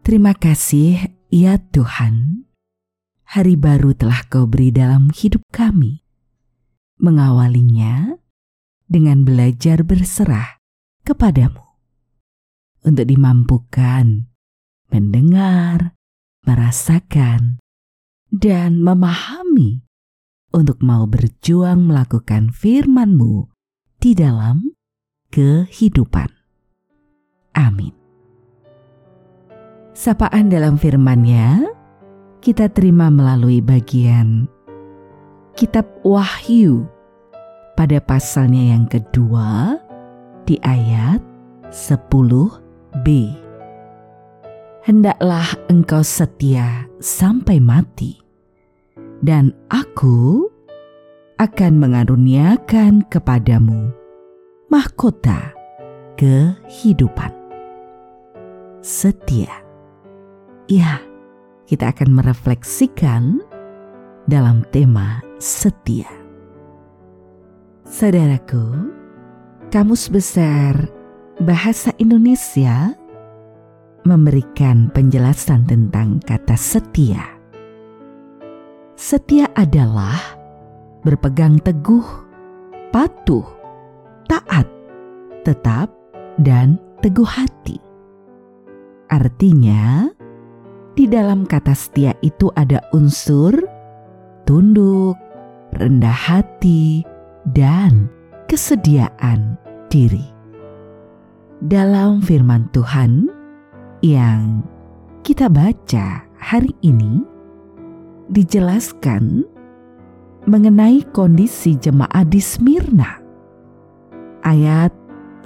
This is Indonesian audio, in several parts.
Terima kasih, ya Tuhan. Hari baru telah Kau beri dalam hidup kami. Mengawalinya dengan belajar berserah kepadamu. Untuk dimampukan mendengar, merasakan, dan memahami untuk mau berjuang melakukan firman-Mu di dalam kehidupan. Amin. Sapaan dalam firman-Nya kita terima melalui bagian Kitab Wahyu pada pasalnya yang kedua di ayat 10b. Hendaklah engkau setia sampai mati, dan aku akan mengaruniakan kepadamu mahkota kehidupan. Setia Ya, kita akan merefleksikan dalam tema setia. Saudaraku, Kamus Besar Bahasa Indonesia memberikan penjelasan tentang kata setia. Setia adalah berpegang teguh, patuh, taat, tetap, dan teguh hati. Artinya, di dalam kata setia itu ada unsur tunduk, rendah hati, dan kesediaan diri. Dalam firman Tuhan yang kita baca hari ini, dijelaskan mengenai kondisi jemaat di Smyrna. Ayat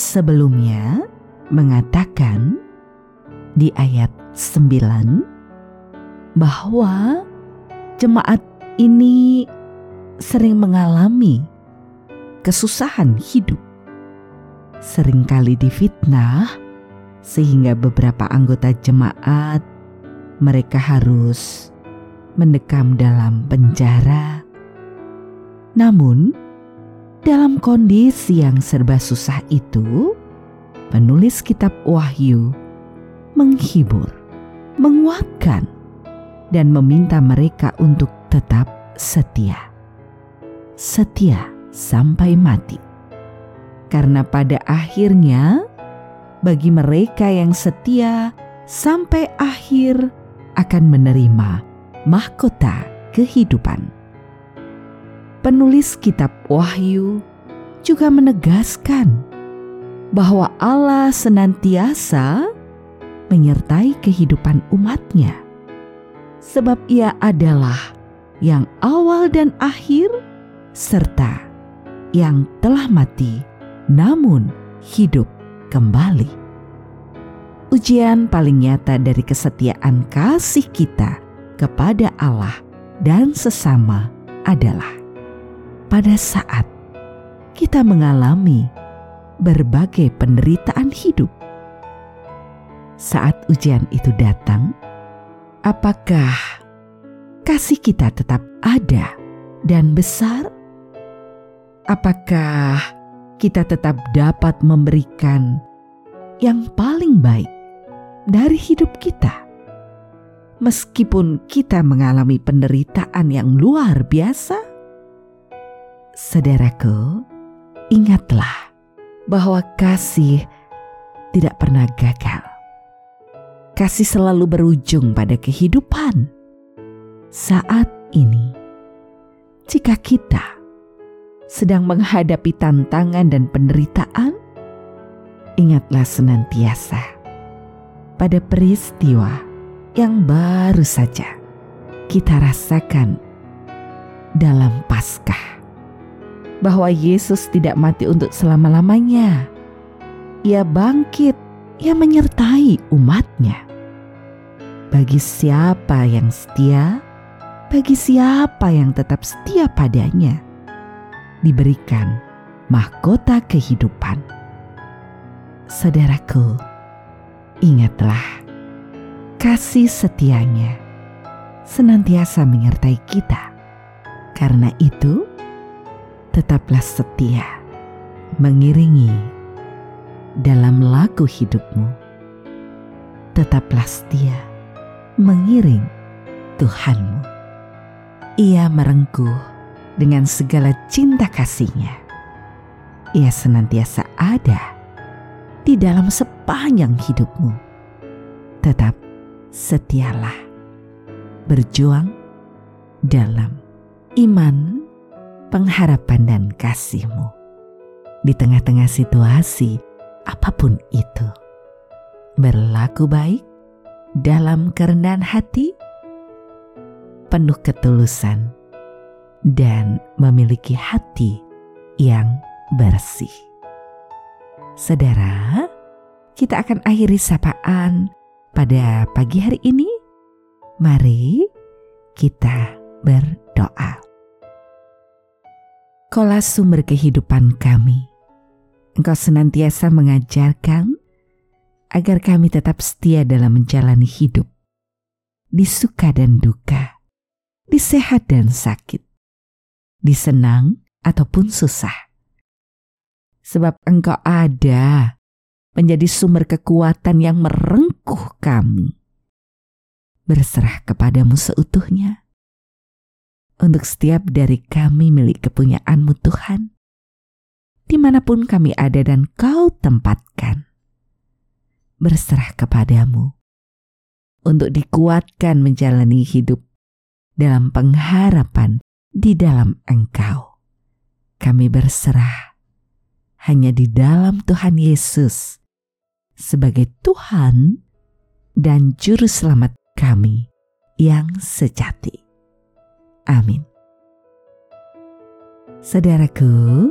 sebelumnya mengatakan di ayat 9 bahwa jemaat ini sering mengalami kesusahan hidup. Seringkali difitnah sehingga beberapa anggota jemaat mereka harus mendekam dalam penjara. Namun, dalam kondisi yang serba susah itu, penulis kitab Wahyu menghibur, menguatkan, dan meminta mereka untuk tetap setia. Setia sampai mati. Karena pada akhirnya bagi mereka yang setia sampai akhir akan menerima mahkota kehidupan. Penulis kitab Wahyu juga menegaskan bahwa Allah senantiasa menyertai kehidupan umatnya sebab Ia adalah yang awal dan akhir, serta yang telah mati namun hidup kembali. Ujian paling nyata dari kesetiaan kasih kita kepada Allah dan sesama adalah pada saat kita mengalami berbagai penderitaan hidup. Saat ujian itu datang, apakah kasih kita tetap ada dan besar? Apakah kita tetap dapat memberikan yang paling baik dari hidup kita? Meskipun kita mengalami penderitaan yang luar biasa, saudaraku, ingatlah bahwa kasih tidak pernah gagal kasih selalu berujung pada kehidupan. Saat ini, jika kita sedang menghadapi tantangan dan penderitaan, ingatlah senantiasa pada peristiwa yang baru saja kita rasakan dalam Paskah, bahwa Yesus tidak mati untuk selama-lamanya. Ia bangkit Ia menyertai umatnya. Bagi siapa yang setia, bagi siapa yang tetap setia padanya, diberikan mahkota kehidupan. Saudaraku, ingatlah kasih setianya senantiasa menyertai kita. Karena itu, tetaplah setia mengiringi dalam lagu hidupmu. Tetaplah setia mengiring Tuhanmu. Ia merengkuh dengan segala cinta kasihnya. Ia senantiasa ada di dalam sepanjang hidupmu. Tetap setialah berjuang dalam iman, pengharapan, dan kasihmu di tengah-tengah situasi apa pun itu. Berlaku baik dalam kerendahan hati, penuh ketulusan, dan memiliki hati yang bersih. Saudara, kita akan akhiri sapaan pada pagi hari ini. Mari kita berdoa. Kola sumber kehidupan kami, Engkau senantiasa mengajarkan agar kami tetap setia dalam menjalani hidup, di suka dan duka, di sehat dan sakit, di senang ataupun susah. Sebab Engkau ada menjadi sumber kekuatan yang merengkuh kami. Berserah kepadamu seutuhnya. Untuk setiap dari kami milik kepunyaanmu Tuhan di mana pun kami ada dan kau tempatkan. Berserah kepadamu untuk dikuatkan menjalani hidup dalam pengharapan di dalam Engkau. Kami berserah hanya di dalam Tuhan Yesus sebagai Tuhan dan Juru Selamat kami yang sejati. Amin. Saudaraku,